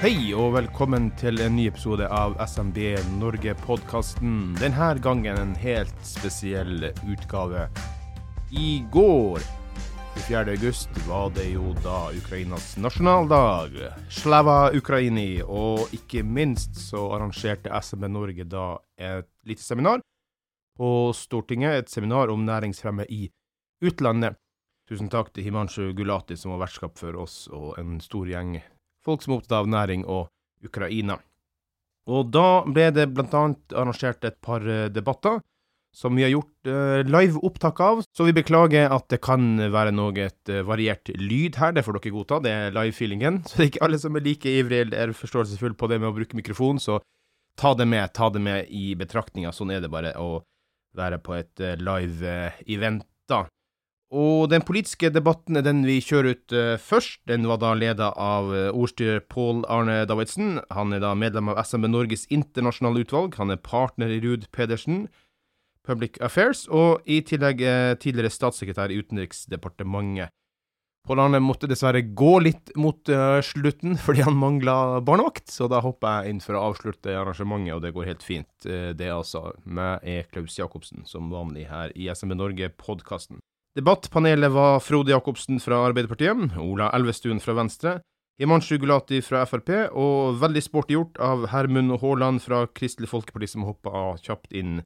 Hei og velkommen til en ny episode av SMB Norge-podkasten. Denne gangen en helt spesiell utgave. I går, 24. august, var det jo da Ukrainas nasjonaldag. Slava Ukraini. Og ikke minst så arrangerte SMB Norge da et lite seminar på Stortinget. Et seminar om næringsfremme i utlandet. Tusen takk til Himanshu Gulati som var vertskap for oss og en stor gjeng folk som er opptatt av næring og Ukraina. Og da ble det annet arrangert et par eh, debatter som vi har gjort uh, live opptak av, så vi beklager at det kan være noe et uh, variert lyd her, det får dere godta, det er live-feelingen. Så det er ikke alle som er like ivrige eller forståelsesfulle på det med å bruke mikrofon, så ta det med, ta det med i betraktninga. Sånn er det bare å være på et uh, live-event, da. Og den politiske debatten er den vi kjører ut uh, først. Den var da leda av uh, ordstyrer Pål Arne Davidsen. Han er da medlem av SMB Norges internasjonale utvalg. Han er partner i Ruud Pedersen Public Affairs, og i tillegg uh, tidligere statssekretær i Utenriksdepartementet. Pål Arne måtte dessverre gå litt mot slutten fordi han mangla barnevakt, så da hopper jeg inn for å avslutte arrangementet, og det går helt fint. det altså meg er Klaus Jacobsen, som vanlig her i SMB Norge-podkasten. Debattpanelet var Frode Jacobsen fra Arbeiderpartiet, Ola Elvestuen fra Venstre, Himanshu Gulati fra Frp, og veldig sporty gjort av Hermund Haaland fra Kristelig Folkeparti, som hoppa kjapt inn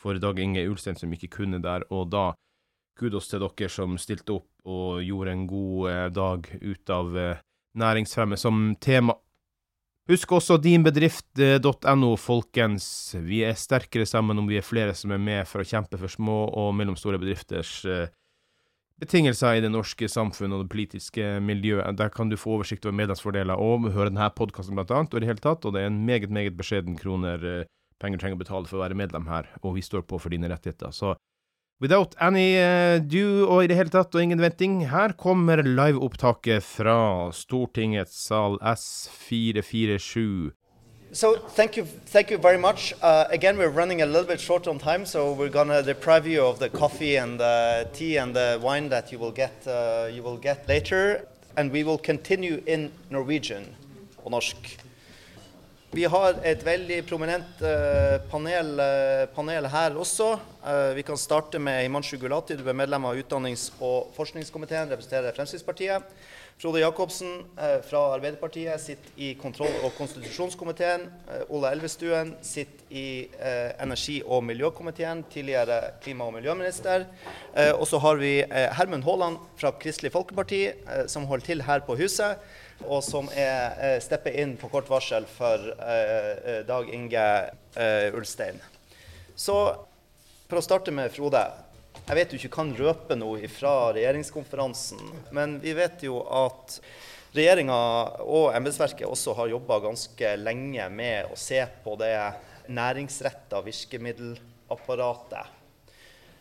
for Dag Inge Ulstein, som ikke kunne der. Og da kudos til dere som stilte opp og gjorde en god eh, dag ut av eh, næringsfremme som tema. Husk også dinbedrift.no, folkens. Vi er sterkere sammen om vi er flere som er med for å kjempe for små og mellomstore bedrifters uh, betingelser i det norske samfunnet og det politiske miljøet. Der kan du få oversikt over medlemsfordeler og høre denne podkasten blant annet, og i det hele tatt. Og det er en meget, meget beskjeden kroner uh, penger trenger å betale for å være medlem her, og vi står på for dine rettigheter. Så Without any uh, do og i det hele tatt og ingen venting, her kommer liveopptaket fra Stortingets sal S447. So thank you, thank you very much. Uh, again, we're running a little bit short on time, so we're gonna deprive you of the coffee and the tea and the wine that you will get, uh, you will get later, and we will continue in Norwegian, på norsk. Vi har et veldig prominent uh, panel, uh, panel, her også. Uh, vi kan starte med Himanshu Gulati. Du er medlem av utdannings- og forskningskomiteen, representerer Fremskrittspartiet. Frode Jacobsen fra Arbeiderpartiet sitter i kontroll- og konstitusjonskomiteen. Ola Elvestuen sitter i energi- og miljøkomiteen, tidligere klima- og miljøminister. og så har vi Hermund Haaland fra Kristelig Folkeparti, som holder til her på huset og som er eh, stepper inn på kort varsel for eh, eh, Dag Inge Ulstein. Så for å starte med Frode. Jeg vet du ikke kan røpe noe fra regjeringskonferansen, men vi vet jo at regjeringa og embetsverket også har jobba ganske lenge med å se på det næringsretta virkemiddelapparatet.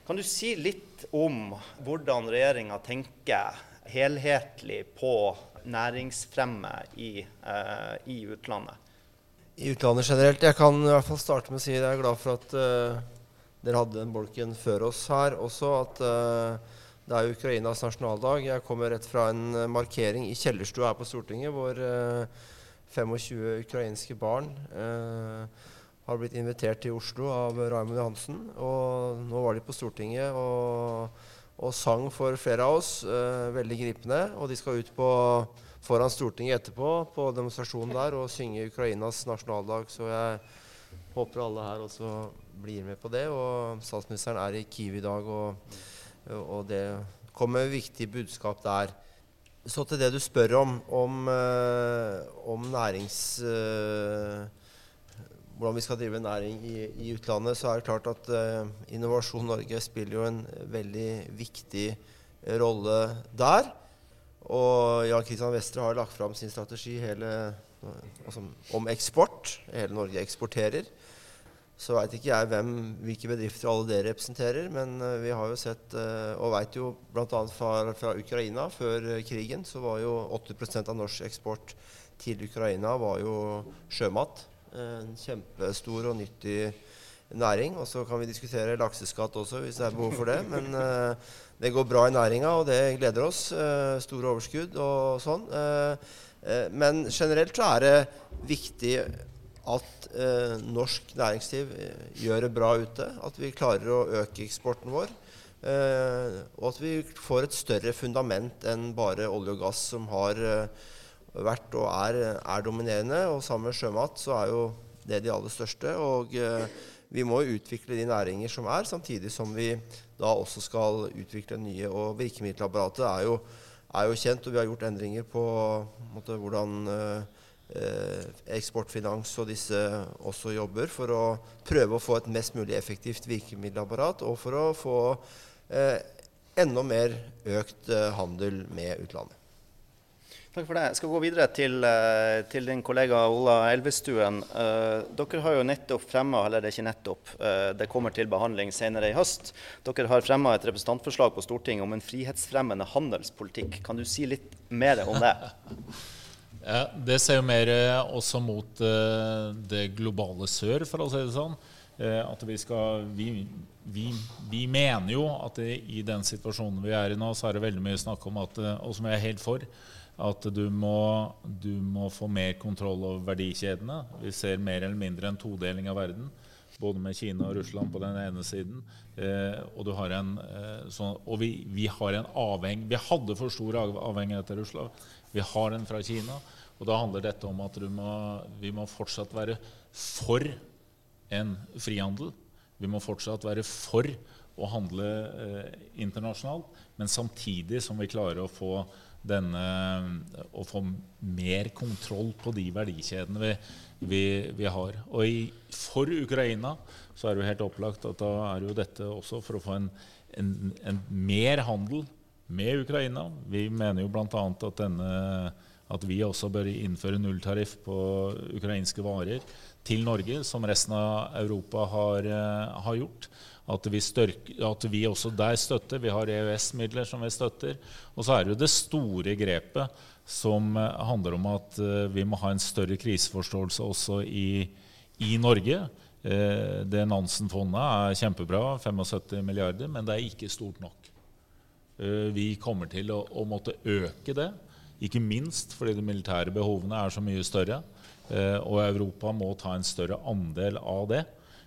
Kan du si litt om hvordan regjeringa tenker helhetlig på næringsfremme i, uh, i, utlandet? I utlandet generelt. Jeg kan i hvert fall starte med å si at jeg er glad for at uh, dere hadde den bolken før oss her også. At uh, det er Ukrainas nasjonaldag. Jeg kommer rett fra en markering i kjellerstua her på Stortinget hvor 25 ukrainske barn har blitt invitert til Oslo av Raymond Johansen. Og nå var de på Stortinget. og og sang for flere av oss. Eh, veldig gripende. Og de skal ut på, foran Stortinget etterpå på demonstrasjonen der og synge Ukrainas nasjonaldag. Så jeg håper alle her også blir med på det. Og statsministeren er i Kiev i dag, og, og det kommer viktig budskap der. Så til det du spør om, om, eh, om nærings... Eh, hvordan vi skal drive næring i, i, utlandet, så er det klart at uh, Innovasjon Norge spiller jo en veldig viktig rolle der. Og Jan Kristian Vestre har lagt fram sin strategi hele, altså, om eksport. Hele Norge eksporterer. Så veit ikke jeg hvem, hvilke bedrifter alle dere representerer, men uh, vi har jo sett, uh, og veit jo bl.a. Fra, fra Ukraina før krigen, så var jo 80% av norsk eksport til Ukraina var jo sjømat. En kjempestor og nyttig næring. Og så kan vi diskutere lakseskatt også, hvis det er behov for det. Men det går bra i næringa, og det gleder oss. Store overskudd og sånn. Uh, men generelt så er det viktig at norsk næringsliv gjør det bra ute. At vi klarer å øke eksporten vår. og at vi får et større fundament enn bare olje og gass, som har vært og er, er dominerende. Og sammen med sjømat så er jo det de aller største. Og vi må utvikle de næringer som er, samtidig som vi da også skal utvikle nye. Og virkemiddelapparatet er jo, er jo kjent, og vi har gjort endringer på måte, hvordan eh, Eksportfinans og disse også jobber for å prøve å få et mest mulig effektivt virkemiddelapparat, og for å få eh, enda mer økt eh, handel med utlandet. Takk for det. Jeg skal gå videre til, eh, til din kollega Ola Elvestuen. Uh, dere har jo nettopp fremma, eller det er ikke nettopp, uh, det kommer til behandling senere i høst. Dere har fremma et representantforslag på Stortinget om en frihetsfremmende handelspolitikk. Kan du si litt mer om det? ja, det ser jo mer også mot det globale sør, for å si det sånn. at vi skal vi, vi, vi, mener jo at det, i den situasjonen vi er i nå, så er det veldig mye snakk om at, og som jeg er helt for, at du må, du må, få mer kontroll over verdikjedene. Vi ser mer eller mindre en todeling av verden, både med Kina og Russland på den ene siden. Eh, og, en, eh, sånn, og vi, vi, har en avheng, vi hadde for stor avhengighet av Russland. Vi har den fra Kina. Og da handler dette om at må, vi må fortsatt være for en frihandel. Vi må fortsatt være for å handle eh, internasjonalt, men samtidig som vi klarer å få denne, å få mer kontroll på de verdikjedene vi, vi, vi har. Og i, for Ukraina så er det jo helt opplagt at da er jo dette også for å få en, en, en mer handel med Ukraina. Vi mener jo bl.a. At, at vi også bør innføre nulltariff på ukrainske varer til Norge, som resten av Europa har, eh, har gjort. At vi, størk, at vi, også der støtter. Vi har EØS-midler som vi støtter. Og så er det jo det store grepet som eh, handler om at eh, vi må ha en større kriseforståelse også i, i Norge. Eh, det Nansen-fondet er kjempebra, 75 milliarder, men det er ikke stort nok. Vi kommer til å, å måtte øke det, ikke minst fordi de militære behovene er så mye større. Og Europa må ta en større andel av det.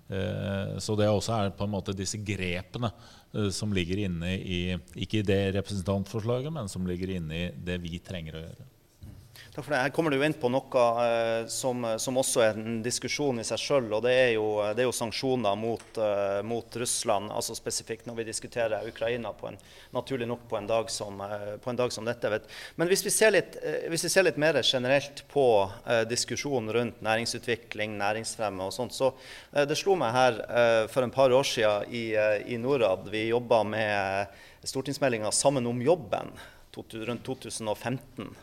Eh, så det også er på en måte disse grepene eh, som ligger inne i Ikke i det representantforslaget, men som ligger inne i det vi trenger å gjøre. For. Her kommer du inn på noe eh, som, som, også er en diskusjon i seg sjøl. Og det er, jo, det er jo, sanksjoner mot, eh, mot, Russland, altså spesifikt når vi diskuterer Ukraina på en, naturlig nok på en dag som, eh, en dag som dette. Vet. Men hvis vi, litt, uh, hvis vi, ser litt, mer generelt på diskusjonen rundt næringsutvikling, næringsfremme og sånt, så det slo meg her for en par år siden i, i Norad. Vi jobba med stortingsmeldinga 'Sammen om jobben' rundt 2015.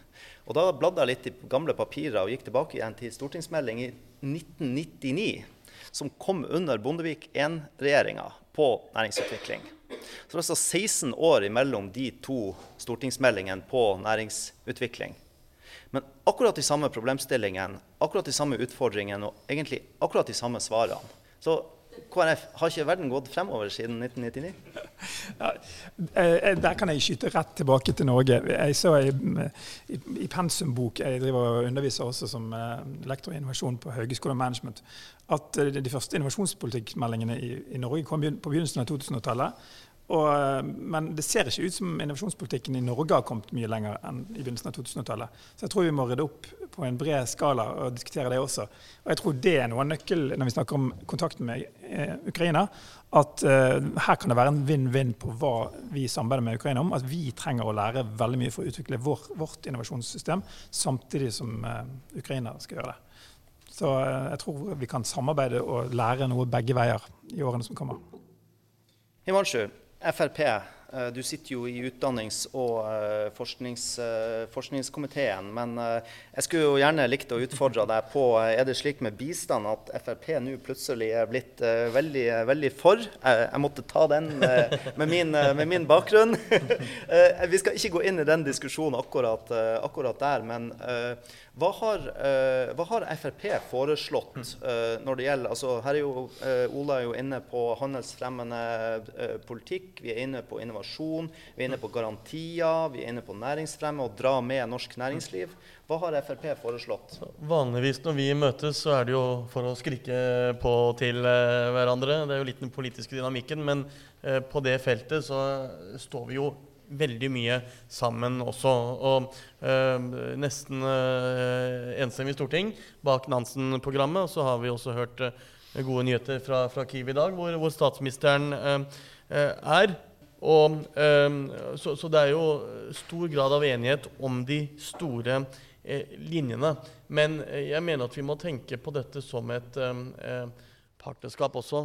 Og Da bladde jeg litt i gamle papirer og gikk tilbake igjen til stortingsmelding i 1999, som kom under Bondevik I-regjeringa på næringsutvikling. Så det er altså 16 år imellom de to stortingsmeldingene på næringsutvikling. Men akkurat de samme problemstillingene, akkurat de samme utfordringene og egentlig akkurat de samme svarene. Så KrF, har ikke verden gått fremover siden 1999? Ja, eh, der kan jeg skyte rett tilbake til Norge. Jeg så i, i, i pensumbok, jeg driver og underviser også som eh, lektor i innovasjon på Høgskolen Management, at eh, de første innovasjonspolitikkmeldingene i, i Norge kom på begynnelsen av 2000-tallet. Og, eh, men det ser ikke ut som innovasjonspolitikken i Norge har kommet mye lenger enn i begynnelsen av 2000-tallet. Så jeg tror vi må rydde opp på en bred skala og diskutere det også. Og jeg tror det er noe av nøkkelen når vi snakker om kontakten med eh, Ukraina. At uh, her kan det være en vinn-vinn på hva vi samarbeider med Ukraina om. At vi trenger å lære veldig mye for å utvikle vår, vårt innovasjonssystem, samtidig som uh, Ukraina skal gjøre det. Så uh, jeg tror vi kan samarbeide og lære noe begge veier i årene som kommer. Himanshu, Frp Eh, du sitter jo i utdannings- og uh, forsknings, uh, forskningskomiteen. Men jeg skulle jo gjerne likt å utfordre deg på er det slik med bistand at Frp nå plutselig er blitt veldig, veldig, for. jeg måtte ta den med min, med, min, bakgrunn. vi skal ikke gå inn i den diskusjonen akkurat, akkurat der. men hva har, hva har, Frp foreslått når det gjelder altså Her er jo Ola er jo inne på handelsfremmende politikk. Vi er inne på innovasjon, vi er inne på garantier, vi er inne på næringsfremme og dra med norsk næringsliv. Hva har Frp foreslått? Vanligvis når vi møtes, så er det jo for å skrike på til hverandre. Det er jo litt den politiske dynamikken. Men på det feltet så står vi jo veldig mye sammen også. Og øh, nesten øh, enstemmig storting bak Nansen-programmet. Og så har vi også hørt øh, gode nyheter fra, fra, Kiev i dag, hvor, hvor statsministeren er. Og, så, så, det er jo stor grad av enighet om de store linjene. Men jeg mener at vi må tenke på dette som et partnerskap også.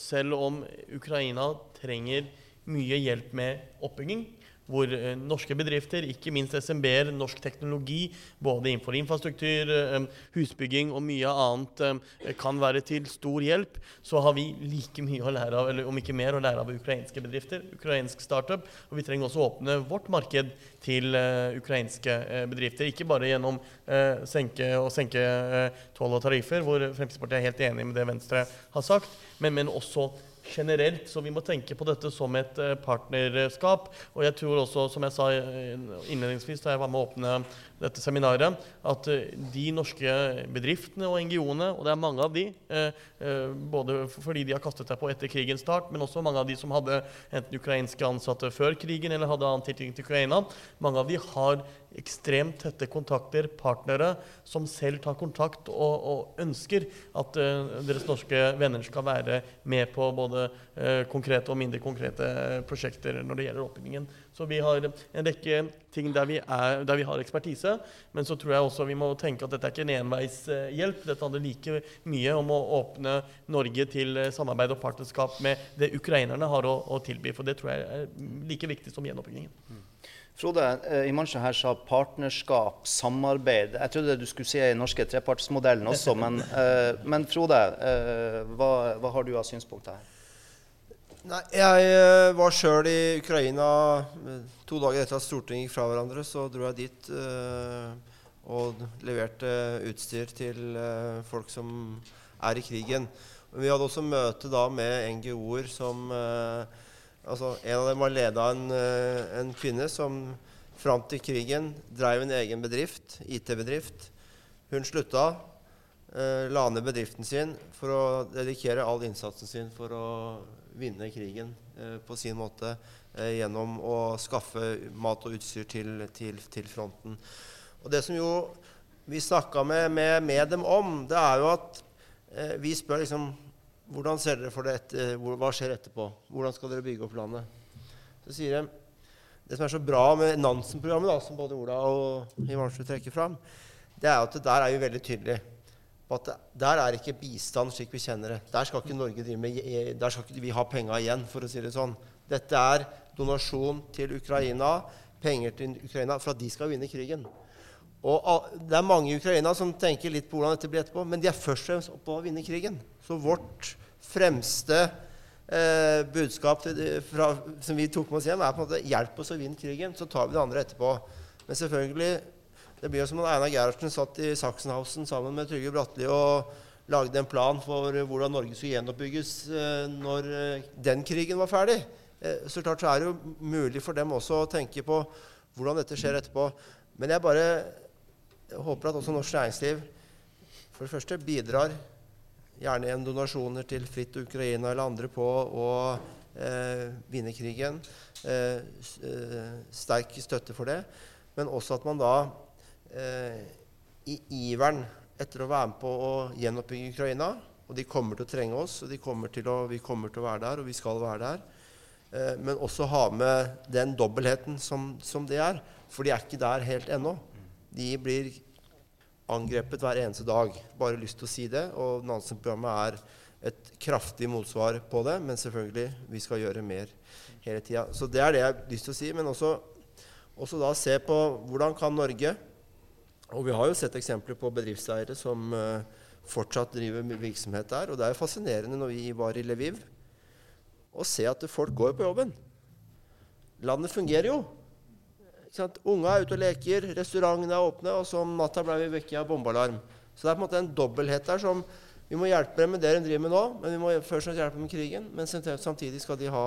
selv om Ukraina trenger mye hjelp med oppbygging, hvor eh, norske bedrifter, ikke minst SMB-er, norsk teknologi, både innenfor infrastruktur, eh, husbygging og mye annet, eh, kan være til stor hjelp, så har vi like mye å lære av, eller om ikke mer, å lære av ukrainske bedrifter, ukrainsk startup. Og vi trenger også å åpne vårt marked til ukrainske bedrifter. Ikke bare gjennom senke og senke toll og tariffer, hvor Fremskrittspartiet er helt enig med det Venstre har sagt, men, men også generelt. Så vi må tenke på dette som et eh, partnerskap. Og jeg tror også, som jeg sa eh, innledningsvis da jeg var med å åpne dette seminaret, at eh, de norske bedriftene og NGO-ene, og det er mange av de, både fordi de har kastet seg på etter krigens start, men også mange av de som hadde enten ukrainske ansatte før krigen eller hadde annen tilknytning til Ukraina, mange av de har ekstremt tette kontakter, partnere, som selv tar kontakt og, og ønsker at deres norske venner skal være med på både konkrete og mindre konkrete prosjekter når det gjelder oppbyggingen. Så vi har en rekke ting der vi, er, der vi har ekspertise, men så tror jeg også vi må tenke at dette er ikke en enveishjelp. Dette handler like mye om å åpne Norge til samarbeid og partnerskap med det ukrainerne har å, å tilby. For det tror jeg er like viktig som gjenoppbyggingen. Mm. Frode, i Imansha her sa partnerskap, samarbeid. Jeg trodde du skulle si den norske trepartsmodellen også, men, uh, men Frode, hva, hva, har du av synspunkter her? Nei, Jeg var sjøl i Ukraina to dager etter at Stortinget gikk fra hverandre. Så dro jeg dit uh, og leverte utstyr til folk som er i krigen. Vi hadde også møte da med NGO-er som uh, Altså, en av dem var leda av en, eh, en, kvinne som fram til krigen drev en egen bedrift, IT-bedrift. Hun slutta, eh, la ned bedriften sin for å dedikere all innsatsen sin for å vinne krigen eh, på sin måte eh, gjennom å skaffe mat og utstyr til, til, til fronten. Og Det som jo vi snakka med, med, med, dem om, det er jo at eh, vi spør liksom hvordan ser dere for det etter, hva skjer etterpå? Hvordan skal dere bygge opp landet? Så sier de Det som er så bra med Nansen-programmet, som både Ola og Ivansrud trekker fram, det er at det der er jo veldig tydelig på at der er ikke bistand slik vi kjenner det. Der skal ikke Norge drive med, der skal ikke vi ha penga igjen, for å si det sånn. Dette er donasjon til Ukraina, penger til Ukraina for at de skal vinne krigen. Og Det er mange i Ukraina som tenker litt på hvordan dette blir etterpå, men de er først og fremst oppe å vinne krigen. Så vårt fremste eh, budskap fra, som vi tok med oss hjem, er på en måte hjelp oss å vinne krigen, så tar vi det andre etterpå. Men selvfølgelig, det blir jo som om Einar Gerhardsen satt i Sachsenhausen sammen med Trygve Bratteli og lagde en plan for hvordan Norge skulle gjenoppbygges eh, når eh, den krigen var ferdig. Eh, så klart så er det jo mulig for dem også å tenke på hvordan dette skjer etterpå. Men jeg bare håper at også norsk næringsliv for det første bidrar gjerne gjennom donasjoner til Fritt Ukraina eller andre på å eh, vinne krigen. Eh, sterk støtte for det. Men også at man da eh, i iveren etter å være med på å gjenoppbygge Ukraina Og de kommer til å trenge oss, og kommer å, vi kommer til å være der, og vi skal være der. Eh, men også ha med den dobbeltheten som, som det er. For de er ikke der helt ennå. De blir angrepet hver eneste dag. Bare lyst til å si det. Og Nansen-programmet er et kraftig motsvar på det. Men selvfølgelig, vi skal gjøre mer hele tida. Så det er det jeg har lyst til å si. Men også, også da se på hvordan kan Norge Og vi har jo sett eksempler på bedriftseiere som uh, fortsatt driver virksomhet der. Og det er jo fascinerende når vi var i Lviv, å se at folk går på jobben. Landet fungerer jo. Unga er ute og leker, restaurantene er åpne, og så om natta ble vi vekket av bombealarm. Så det er på en måte en dobbelthet der som Vi må hjelpe dem med det de driver med nå, men vi må først og fremst hjelpe dem med krigen. Men samtidig skal de ha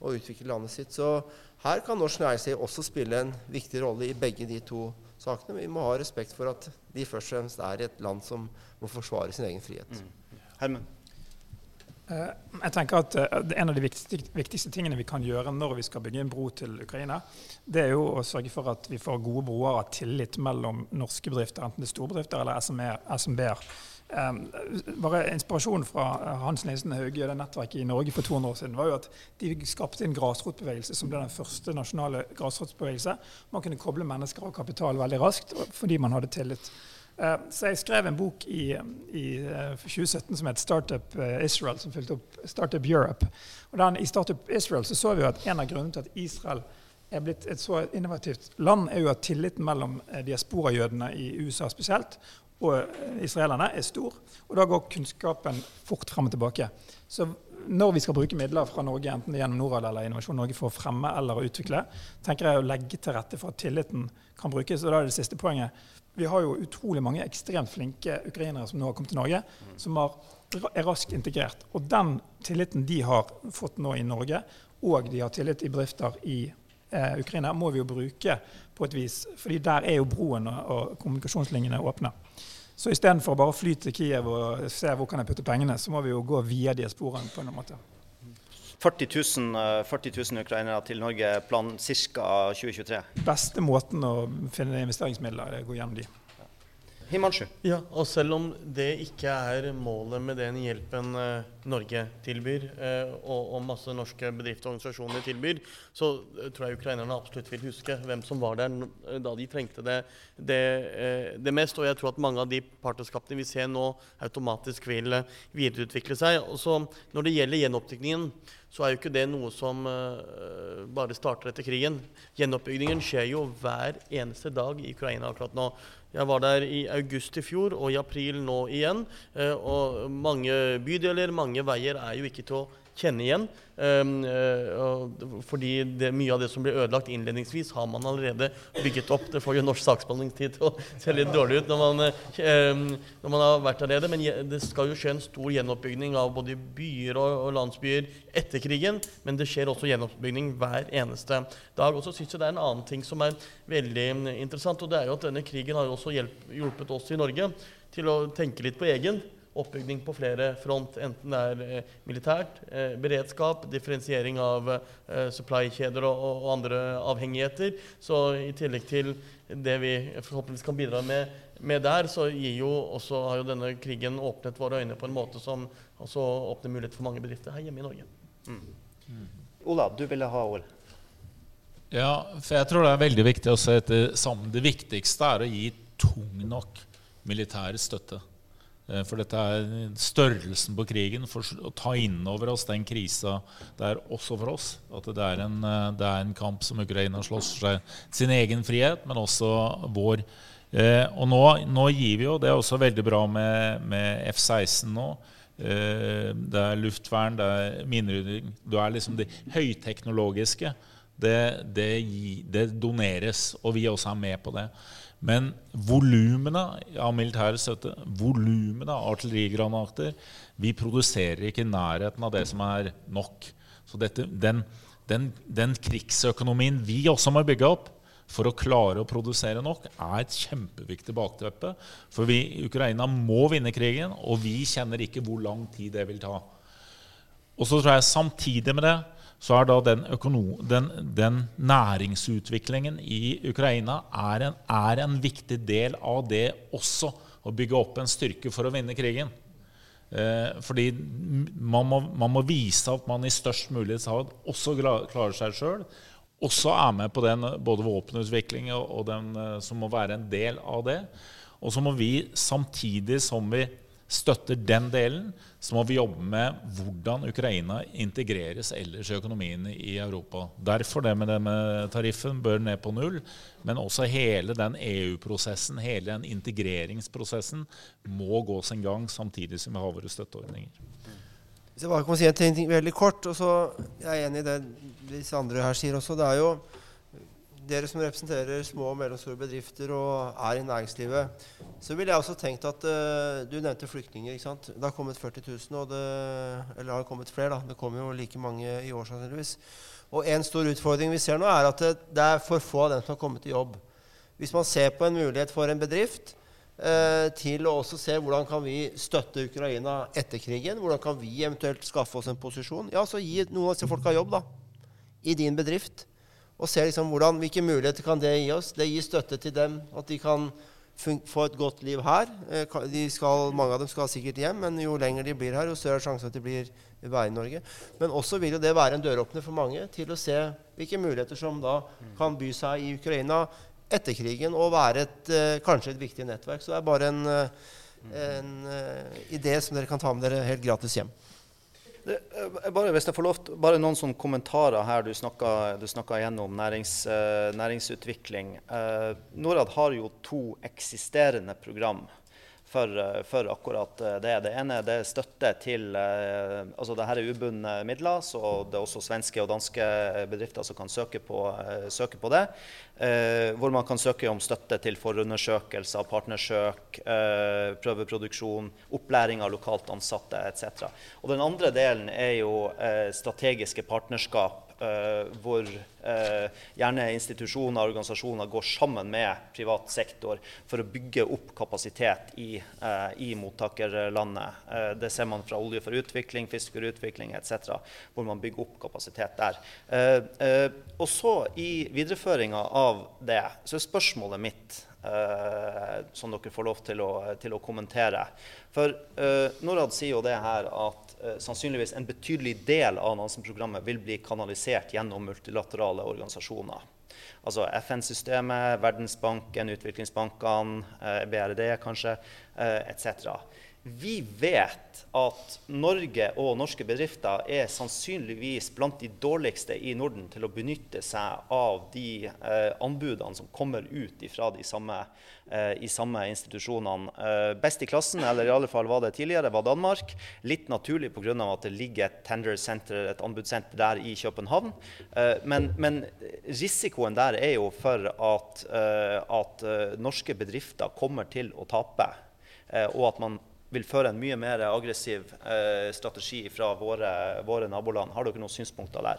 og utvikle landet sitt. Så her kan norsk næringsliv også spille en viktig rolle i begge de to sakene. Vi må ha respekt for at de først og fremst er i et land som må forsvare sin egen frihet. Mm. Hermen? Eh, jeg tenker at eh, En av de viktigste, viktigste, tingene vi kan gjøre når vi skal bygge en bro til Ukraina, det er jo å sørge for at vi får gode broer av tillit mellom norske bedrifter, enten det er storbedrifter eller SMB-er. Um, bare Inspirasjonen fra Hans Nilsen Hauge og det nettverket i Norge for 200 år siden var jo at de skapte en grasrotbevegelse som ble den første nasjonale grasrotbevegelse. Man kunne koble mennesker og kapital veldig raskt fordi man hadde tillit. Eh, så jeg skrev en bok i, i 2017 eh, som het Startup eh, Israel, som fulgte opp Startup Europe. Og den, I Startup Israel så, så vi jo at en av grunnene til at Israel er blitt et så innovativt land, er jo at tilliten mellom diasporajødene i USA spesielt og israelerne er stor. Og da går kunnskapen fort frem og tilbake. Så når vi skal bruke midler fra Norge, enten det gjennom Norad eller Innovasjon Norge for å fremme eller å utvikle, tenker jeg å legge til rette for at tilliten kan brukes. Og da er det siste poenget vi har jo utrolig mange ekstremt flinke ukrainere som nå har kommet til Norge, som har, er raskt integrert. Og den tilliten de har fått nå i Norge, og de har tillit i bedrifter i eh, Ukraina, må vi jo bruke på et vis. fordi der er jo broen og, og kommunikasjonslinjene åpne. Så istedenfor bare å fly til Kiev og se hvor kan jeg putte pengene, så må vi jo gå via de sporene på en måte. 40 000, 40 000 ukrainere til Norge plan ca. 2023. Beste måten å finne investeringsmidler er å gå gjennom de. Himanshu? Ja, og selv om det ikke er målet med den hjelpen eh, Norge tilbyr, eh, og, og, masse norske bedrifter og organisasjoner tilbyr, så eh, tror jeg ukrainerne absolutt vil huske hvem som var der da de trengte det, det, det mest. Og jeg tror at mange av de partnerskapene vi ser nå, automatisk vil videreutvikle seg. Og så Når det gjelder gjenoppbyggingen, så er jo ikke det noe som bare starter etter krigen. Gjenoppbyggingen skjer jo hver eneste dag i Ukraina akkurat nå. Jeg var der i august i fjor og i april nå igjen. Uh, og mange bydeler, mange veier er jo ikke til å kjenne igjen. Um, uh, fordi det, mye av det som ble ødelagt innledningsvis, har man allerede bygget opp. Det får jo norsk saksbehandlingstid til å se litt dårlig ut når man, uh, når man har vært der nede. Men det skal jo skje en stor gjenoppbygging av både byer og, landsbyer etter krigen. Men det skjer også gjenoppbygging hver eneste dag. Og så syns jeg det er en annen ting som er veldig interessant. Og det er jo at denne krigen har også hjulpet oss i Norge til å tenke litt på egen oppbygging på flere front, enten det er eh, militært, eh, beredskap, differensiering av eh, supply-kjeder og, og, andre avhengigheter. Så i tillegg til det vi forhåpentligvis kan bidra med, med der, så jo også, har jo denne krigen åpnet våre øyne på en måte som også åpner mulighet for mange bedrifter her hjemme i Norge. Mm. Mm. Ola, du ville ha ord. Ja, for jeg tror det er veldig viktig å se etter sammen. Det viktigste er å gi tung nok militær støtte. Eh, for dette er størrelsen på krigen, for å ta inn over oss den krisa det er også for oss. At det er en, eh, det er en kamp som Ukraina slåss for seg, sin egen frihet, men også vår. Eh, og nå, nå, gir vi jo Det er også veldig bra med, med F-16 nå. Eh, det er luftvern, det er minerydding. Du er liksom det høyteknologiske. Det, det, det doneres, og vi også er med på det. Men volumene av militær støtte, volumene av artillerigranater Vi produserer ikke i nærheten av det som er nok. Så dette, den, den, den, krigsøkonomien vi også må bygge opp for å klare å produsere nok, er et kjempeviktig bakteppe. For vi Ukraina må vinne krigen, og vi kjenner ikke hvor lang tid det vil ta. Og så tror jeg samtidig med det så er da den, den, den næringsutviklingen i Ukraina er en, er en, viktig del av det også, å bygge opp en styrke for å vinne krigen. Eh, fordi man må, man må, vise at man i størst mulig grad også klarer seg sjøl. Også er med på den både våpenutvikling og, og den eh, som må være en del av det. Og så må vi samtidig som vi støtter den delen, så må vi jobbe med hvordan Ukraina integreres ellers i økonomien i Europa. Derfor det med, det tariffen bør ned på null. Men også hele den EU-prosessen, hele den integreringsprosessen, må gå sin gang samtidig som vi har våre støtteordninger. Hvis jeg bare kan si en ting veldig kort, og så er jeg enig i det disse andre her sier også. Det er jo dere som representerer små og mellomstore bedrifter og er i næringslivet, så ville jeg også tenkt at uh, Du nevnte flyktninger. ikke sant? Det har kommet 40 000, og det, eller har kommet flere. da. Det kommer jo like mange i år sannsynligvis. Og en stor utfordring vi ser nå, er at det, det, er for få av dem som har kommet i jobb. Hvis man ser på en mulighet for en bedrift uh, til å også se hvordan kan vi støtte Ukraina etter krigen, hvordan kan vi eventuelt skaffe oss en posisjon, ja, så gi noen av disse folka jobb da, i din bedrift og ser liksom hvordan, hvilke muligheter kan det gi oss. Det gir støtte til dem, at de kan få et godt liv her. Eh, skal, mange av dem skal sikkert hjem, men jo lenger de blir her, jo større sjanse at de blir være i Norge. Men også vil jo det være en døråpner for mange til å se hvilke muligheter som da kan by seg i Ukraina etter krigen, og være et, eh, kanskje et viktig nettverk. Så det er bare eh, en, en idé som dere kan ta med dere helt gratis hjem. Det, eh, bare, hvis jeg får lov, bare noen sånne kommentarer her. Du snakka gjennom nærings, uh, næringsutvikling. Uh, Norad har jo to eksisterende program for, eh, for, akkurat eh, det. Det ene det støtte til eh, altså det her er ubundne midler, så det er også svenske og danske bedrifter som kan søke på, søke på det. hvor man kan søke om støtte til forundersøkelser, partnersøk, prøveproduksjon, opplæring av lokalt ansatte etc. Og den andre delen er jo strategiske partnerskap hvor uh, gjerne institusjoner og organisasjoner går sammen med privat sektor for å bygge opp kapasitet i, uh, i mottakerlandet. det ser man fra Olje for utvikling, Fisk for utvikling etc., hvor man bygger opp kapasitet der. og så i videreføringa av det, så er spørsmålet mitt som dere får lov til å, til å kommentere. For Norad sier jo det her at Eh, sannsynligvis en betydelig del av Nansen-programmet vil bli kanalisert gjennom multilaterale organisasjoner. Altså FN-systemet, Verdensbanken, utviklingsbankene, eh, BRD kanskje, eh, etc. Vi vet at Norge og norske bedrifter er sannsynligvis blant de dårligste i Norden til å benytte seg av de eh, anbudene som kommer ut fra de samme, eh, i samme institusjonene. Eh, best i klassen, eller i alle fall var det tidligere, var Danmark. Litt naturlig pga. at det ligger et tender center, et anbudssenter der i København. Eh, men, men, risikoen der er jo for at, eh, at eh, norske bedrifter kommer til å tape. og at man vil føre en mye mer aggressiv eh, strategi fra våre, våre, naboland. Har dere noen synspunkter der?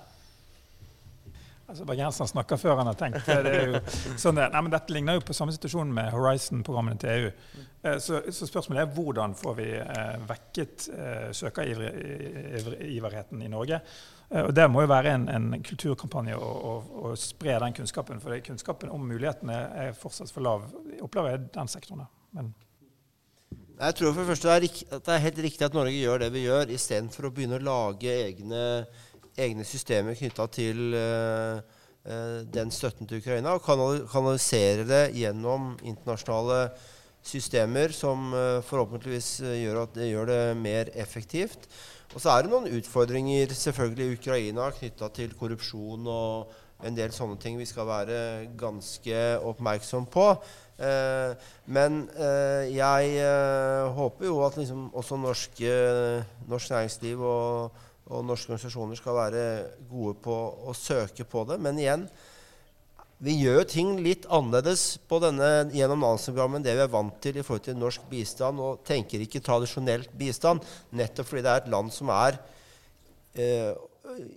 Altså, Bergenseren snakker før han har tenkt. Det er jo sånn det. Nei, men dette ligner jo på samme situasjon med Horizon-programmene til EU. Eh, så, så, spørsmålet er hvordan får vi eh, vekket eh, søkeriverheten i Norge? Eh, og Det må jo være en, en kulturkampanje å, å, å, spre den kunnskapen. For kunnskapen om mulighetene er fortsatt for lav, opplever jeg den sektoren. Men jeg tror for det første at det er helt riktig at Norge gjør det vi gjør, istedenfor å begynne å lage egne, egne systemer knytta til uh, den støtten til Ukraina, og kanalisere det gjennom internasjonale systemer som uh, forhåpentligvis gjør at det gjør det mer effektivt. Og så er det noen utfordringer selvfølgelig i Ukraina knytta til korrupsjon og en del sånne ting vi skal være ganske oppmerksom på. Eh, men eh, jeg eh, håper jo at liksom også norske, norsk næringsliv og, og, norske organisasjoner skal være gode på å søke på det. Men igjen, vi gjør ting litt annerledes på denne, gjennom Nansen-programmet enn det vi er vant til i forhold til norsk bistand, og tenker ikke tradisjonelt bistand, nettopp fordi det er et land som er eh,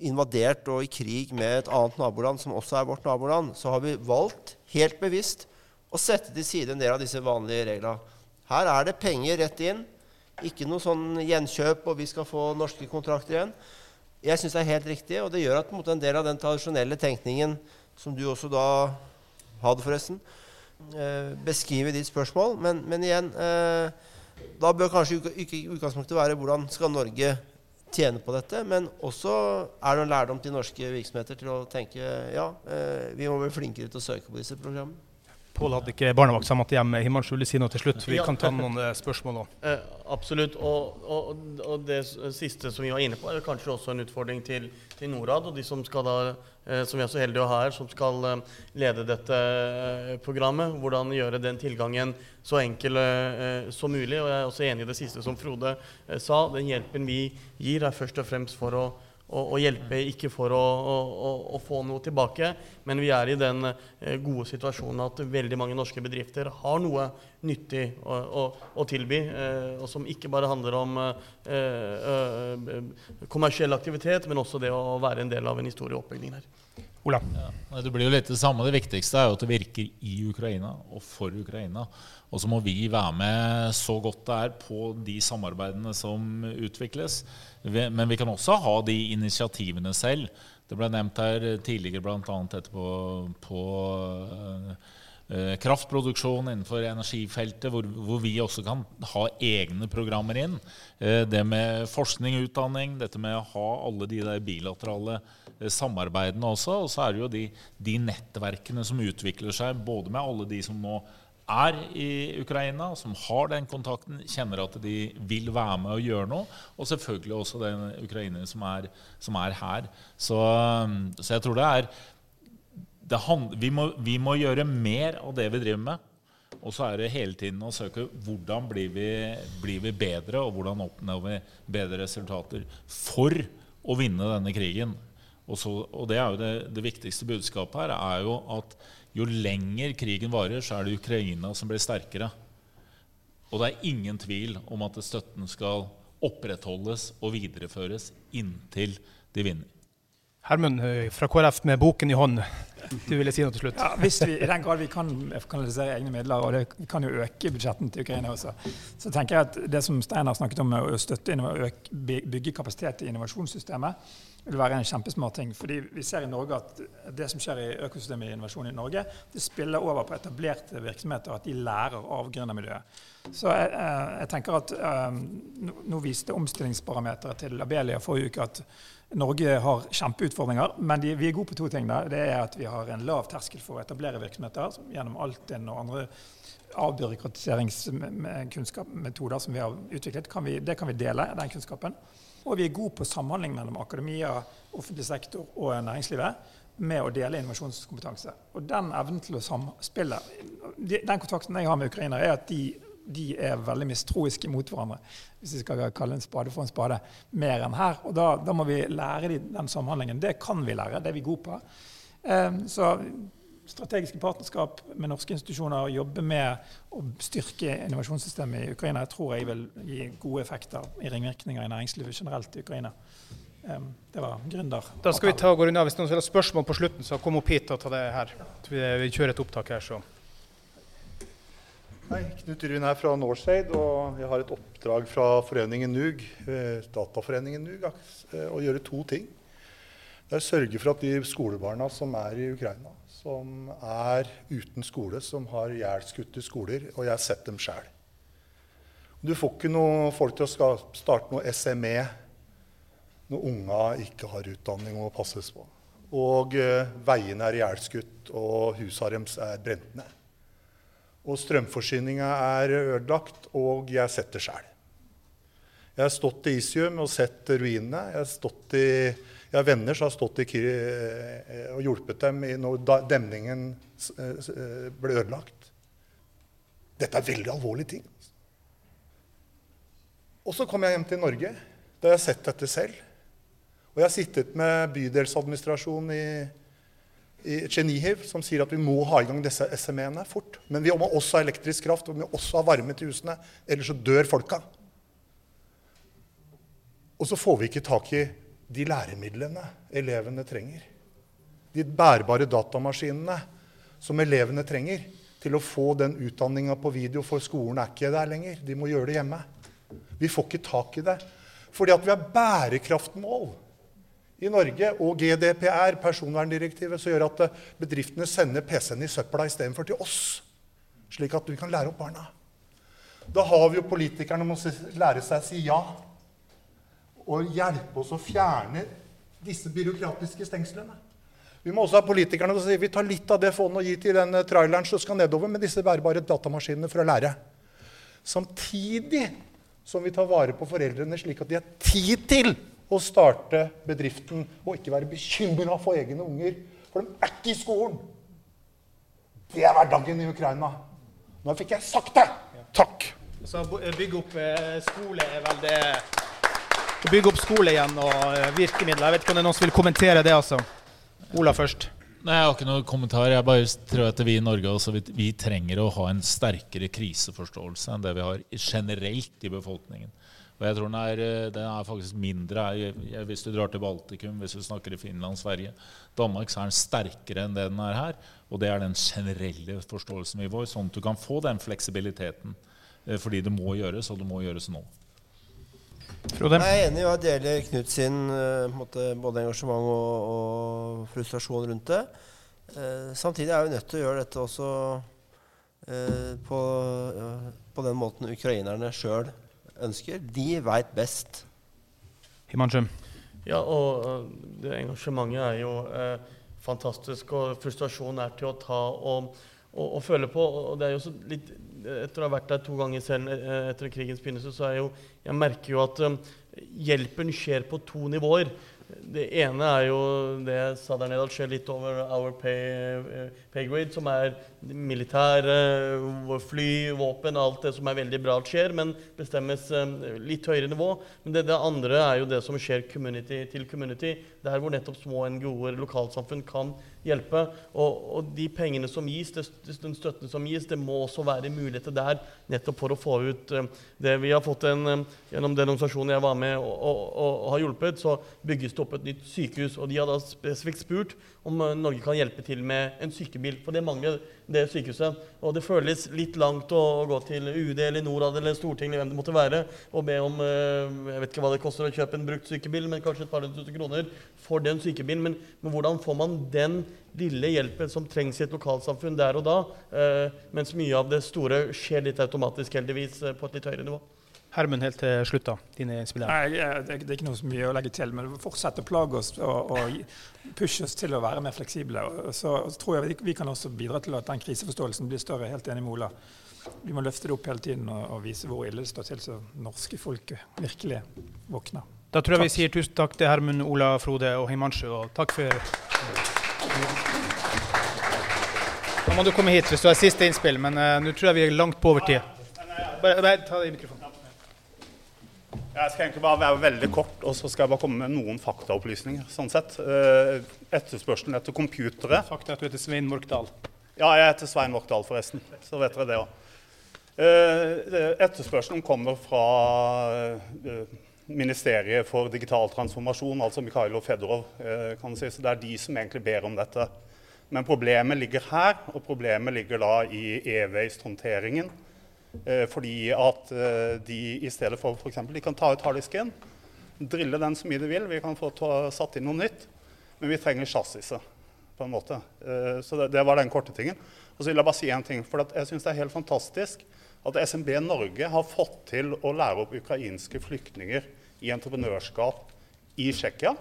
invadert og i krig med et annet naboland som også er vårt naboland, så har vi valgt helt bevisst å sette til side en del av disse vanlige reglene. Her er det penger rett inn. Ikke noe sånn gjenkjøp, og vi skal få norske kontrakter igjen. Jeg syns det er helt riktig, og det gjør at en, måte, en del av den tradisjonelle tenkningen som du også da hadde, forresten, eh, beskriver ditt spørsmål. Men, men igjen, eh, da bør kanskje utgangspunktet være hvordan skal Norge tjene på dette, men også er det en lærdom til norske virksomheter til å tenke ja, eh, vi må bli flinkere til å søke på disse programmene. Pål hadde ikke barnevakt, så han måtte hjem. Himanshu si noe til slutt. Vi kan ta noen eh, spørsmål òg. Eh, absolutt. Og, og, og det siste som vi var inne på, er kanskje også en utfordring til, til Norad og de som skal da, eh, som vi er så heldige å ha her, som skal eh, lede dette eh, programmet. Hvordan gjøre den tilgangen så enkel eh, som mulig. Og jeg er også enig i det siste som Frode eh, sa. Den hjelpen vi gir, er først og fremst for å å, å hjelpe, ikke for å, å, å, få noe tilbake. Men vi er i den eh, gode situasjonen at veldig mange norske bedrifter har noe nyttig å, å, å tilby, eh, og som ikke bare handler om eh, eh, kommersiell aktivitet, men også det å være en del av en historieoppbygging her. Ola. Ja, det blir jo litt det samme. Det viktigste er jo at det virker i Ukraina og for Ukraina. Og så må vi være med så godt det er på de samarbeidene som utvikles. Men vi kan også ha de initiativene selv. Det ble nevnt her tidligere bl.a. etterpå på, på eh, kraftproduksjon innenfor energifeltet, hvor, hvor vi også kan ha egne programmer inn. Eh, det med forskning og utdanning, dette med å ha alle de der bilaterale eh, samarbeidene også. Og så er det jo de, de nettverkene som utvikler seg, både med alle de som nå er i Ukraina, som har den kontakten, kjenner at de vil være med og gjøre noe. Og selvfølgelig også den ukraineren som er, som er her. Så, så jeg tror det er hand, vi, må, vi må gjøre mer av det vi driver med. Og så er det hele tiden å søke hvordan blir vi, blir vi bedre, og hvordan oppnår vi bedre resultater for å vinne denne krigen. Og, så, og det er jo det, det viktigste budskapet her, er jo at jo lenger krigen varer, så er det Ukraina som blir sterkere. Og det er ingen tvil om at støtten skal opprettholdes og videreføres inntil de vinner. Hermund eh, fra KrF med boken i hånd. Du ville si noe til slutt? Ja, hvis vi, I den grad vi kan kanalisere egne midler, og det, kan jo øke budsjettene til Ukraina også, så tenker jeg at det som Steinar snakket om å støtte og bygge kapasitet i innovasjonssystemet, vil være en kjempesmart ting. fordi vi ser i Norge at det som skjer i økosystemet i innovasjon i Norge, det spiller over på etablerte virksomheter, at de lærer av gründermiljøet. Så jeg, eh, jeg tenker at nå, nå viste omstillingsparameteret til Abelia forrige uke at Norge har kjempeutfordringer, men de, vi er gode på to ting. Da. Det er at vi har en lav terskel for å etablere virksomheter som gjennom Altinn og andre avbyråkratiseringskunnskapsmetoder som vi har utviklet. Kan vi, det kan vi dele, den kunnskapen. Og vi er gode på samhandling mellom akademia, offentlig sektor og næringslivet med å dele innovasjonskompetanse. Og den evnen til å samspille Den kontakten jeg har med ukrainere, er at de, de er veldig mistroiske mot hverandre, hvis vi skal kalle en spade for en spade, mer enn her. Og da, da må vi lære de den samhandlingen. Det kan vi lære, det er vi gode på. Eh, så strategiske partnerskap med norske institusjoner, jobbe med å styrke innovasjonssystemet i Ukraina, jeg tror jeg vil gi gode effekter i ringvirkninger i næringslivet generelt i Ukraina. Eh, Det var gründer. Da skal vi ta og gå unna. Hvis noen vil ha spørsmål på slutten, så kom opp hit og ta det her. Vi, vi kjører et opptak her, så. Hei, Knut Ryn her fra Norseid, og jeg har et oppdrag fra foreningen NUG, eh, dataforeningen NUG, eh, å gjøre to ting. Det er å sørge for at de skolebarna som er i Ukraina, som er uten skole, som har ihjelskutte skoler, og jeg har sett dem sjæl. Du får ikke noe folk til å starte noe SME når unga ikke har utdanning og passes på. Og eh, veiene er ihjelskutt, og husa deres er brent ned. Og strømforsyninga er ødelagt, og jeg har sett det sjøl. Jeg har stått i Isium og sett ruinene. Jeg har, stått i, jeg har venner som har stått eh, og hjulpet dem når demningen eh, eh, ble ødelagt. Dette er veldig alvorlige ting. Og så kom jeg hjem til Norge. Da har jeg sett dette selv. Og jeg har sittet med bydelsadministrasjonen i i Tsjenihiv som sier at vi må ha i gang disse SME-ene fort. Men vi må også ha elektrisk kraft og vi må også ha varme til husene, ellers så dør folka. Og så får vi ikke tak i de læremidlene elevene trenger. De bærbare datamaskinene som elevene trenger til å få den utdanninga på video, for skolen er ikke der lenger. De må gjøre det hjemme. Vi får ikke tak i det. Fordi at vi har bærekraftmål i Norge og GDPR, personverndirektivet, som gjør at eh, bedriftene sender PC-en i søpla istedenfor til oss. Slik at vi kan lære opp barna. Da har vi jo politikerne må si- lære seg å si ja. Og hjelpe oss å fjerne disse byråkratiske stengslene. Vi må også ha politikerne som sier vi tar litt av det fondet og gir til den eh, traileren som skal nedover med disse bærbare datamaskinene for å lære. Samtidig som vi tar vare på foreldrene slik at de har tid til å starte bedriften og ikke være bekymra for egne unger. For de er ikke i skolen. Det er hverdagen i Ukraina. Nå fikk jeg sagt det! Takk. Så bygge opp eh, skole er vel det Å bygge opp skole igjen og eh, virkemidler. Jeg vet ikke om det er noen som vil kommentere det, altså. Ola først. Nei, Jeg har ikke noen kommentar. Jeg bare tror at vi i Norge også, vi, vi trenger å ha en sterkere kriseforståelse enn det vi har generelt i befolkningen. Og jeg tror den er, eh, den er faktisk mindre hvis du drar til Baltikum, hvis du snakker i Finland, Sverige, Danmark, så er den sterkere enn det den er her. Og det er den generelle forståelsen vi får, sånn at du kan få den fleksibiliteten. Eh, fordi det må gjøres, og det må gjøres nå. Frode? Jeg er enig, og jeg deler Knut sin uh, måte, både engasjement og, og, frustrasjon rundt det. Uh, samtidig er vi nødt til å gjøre dette også uh, på, på, den måten ukrainerne sjøl ønsker. De veit best. Himanshu? Ja, og det engasjementet er jo fantastisk, og frustrasjonen er til å ta og, og, og føle på. og det er jo litt etter å ha vært der to ganger selv etter krigens begynnelse, så er jo Jeg merker jo at um, hjelpen skjer på to nivåer. Det ene er jo det jeg nede, at skjer litt over our pay, pay grade, som er militære, fly, våpen, alt det som er veldig bra at skjer, men bestemmes litt høyere nivå. Men det, det, andre er jo det som skjer community til community, der hvor nettopp små NGO-er, lokalsamfunn, kan hjelpe. Og, og, de pengene som gis, den støtten som gis, det må også være muligheter der nettopp for å få ut um, det. Vi har fått en, um, Gjennom den organisasjonen jeg var med og, og, og, har hjulpet, så bygges det opp et nytt sykehus. Og de har da spesifikt spurt om Norge kan hjelpe til med en sykebil. For det mangler det sykehuset. Og det føles litt langt å, gå til UD eller Norad eller Stortinget hvem det måtte være, og be om uh, Jeg vet ikke hva det koster å kjøpe en brukt sykebil, men kanskje et par hundre tusen kroner for den sykebilen. Men, men hvordan får man den lille hjelpen som trengs i et lokalsamfunn der og da, eh, mens mye av det store skjer litt automatisk, heldigvis, eh, på et litt høyere nivå. Hermund, helt til slutt, da. Dine innspill Nei, det, er ikke noe så mye å legge til. Men fortsett å plage oss og, og pushe oss til å være mer fleksible. Og så, og så, tror jeg vi, vi kan også bidra til at den kriseforståelsen blir større. Helt enig med Ola. Vi må løfte det opp hele tiden og, og vise hvor ille det står til, så norske folk virkelig våkner. Da tror jeg takk. vi sier tusen takk til Hermund, Ola, Frode og Himanshu. Og takk for Nå må du komme hit hvis du har siste innspill, men uh, nå tror jeg vi er langt på overtid. Bare, bare ta det i mikrofonen. Jeg skal egentlig bare være veldig kort, og så skal jeg bare komme med noen faktaopplysninger. sånn sett. Uh, etterspørselen etter computere Fakta at du heter Svein Morkdal. Ja, jeg heter Svein Morkdal, forresten. Så vet dere det òg. Uh, etterspørselen kommer fra uh, Ministeriet for digital transformasjon, altså Mikhailo Fedorov. kan kan si. Så det er de som egentlig ber om dette. Men problemet ligger her, og problemet ligger da i e-waste-håndteringen. Eh, fordi at eh, de i stedet for f.eks. de kan ta ut harddisken, drille den så mye de vil, vi kan få satt inn noe nytt, men vi trenger chassiset. på en måte. Så det, det, var den korte tingen. Og så vil jeg bare si en ting, for jeg syns det er helt fantastisk at SMB Norge har fått til å lære opp ukrainske flyktninger i entreprenørskap i Tsjekkia.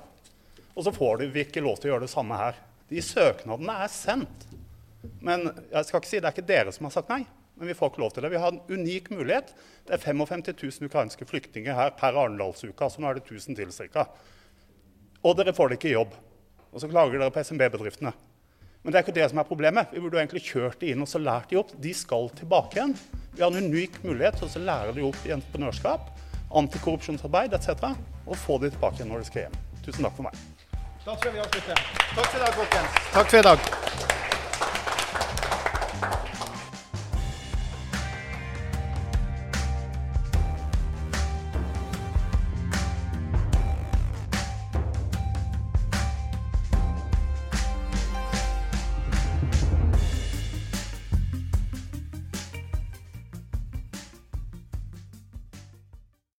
Og så får vi ikke lov til å gjøre det samme her. De søknadene er sendt. Men jeg skal ikke si det er ikke dere som har sagt nei. Men vi får ikke lov til det. Vi har en unik mulighet. Det er 55 000 ukrainske flyktninger her per Arendalsuka, Så nå er det 1000 til ca. Og dere får det ikke i jobb. Og så klager dere på SMB-bedriftene. Men det er ikke det som er problemet. Vi burde egentlig kjørt de inn og så lært de opp. De skal tilbake igjen. Vi har en unik mulighet til å lære de opp i entreprenørskap antikorrupsjonsarbeid etc. Og få de tilbake igjen når de skal hjem. Tusen takk for meg. Da tror jeg vi avslutter. Takk for i dag, folkens. Takk for i dag.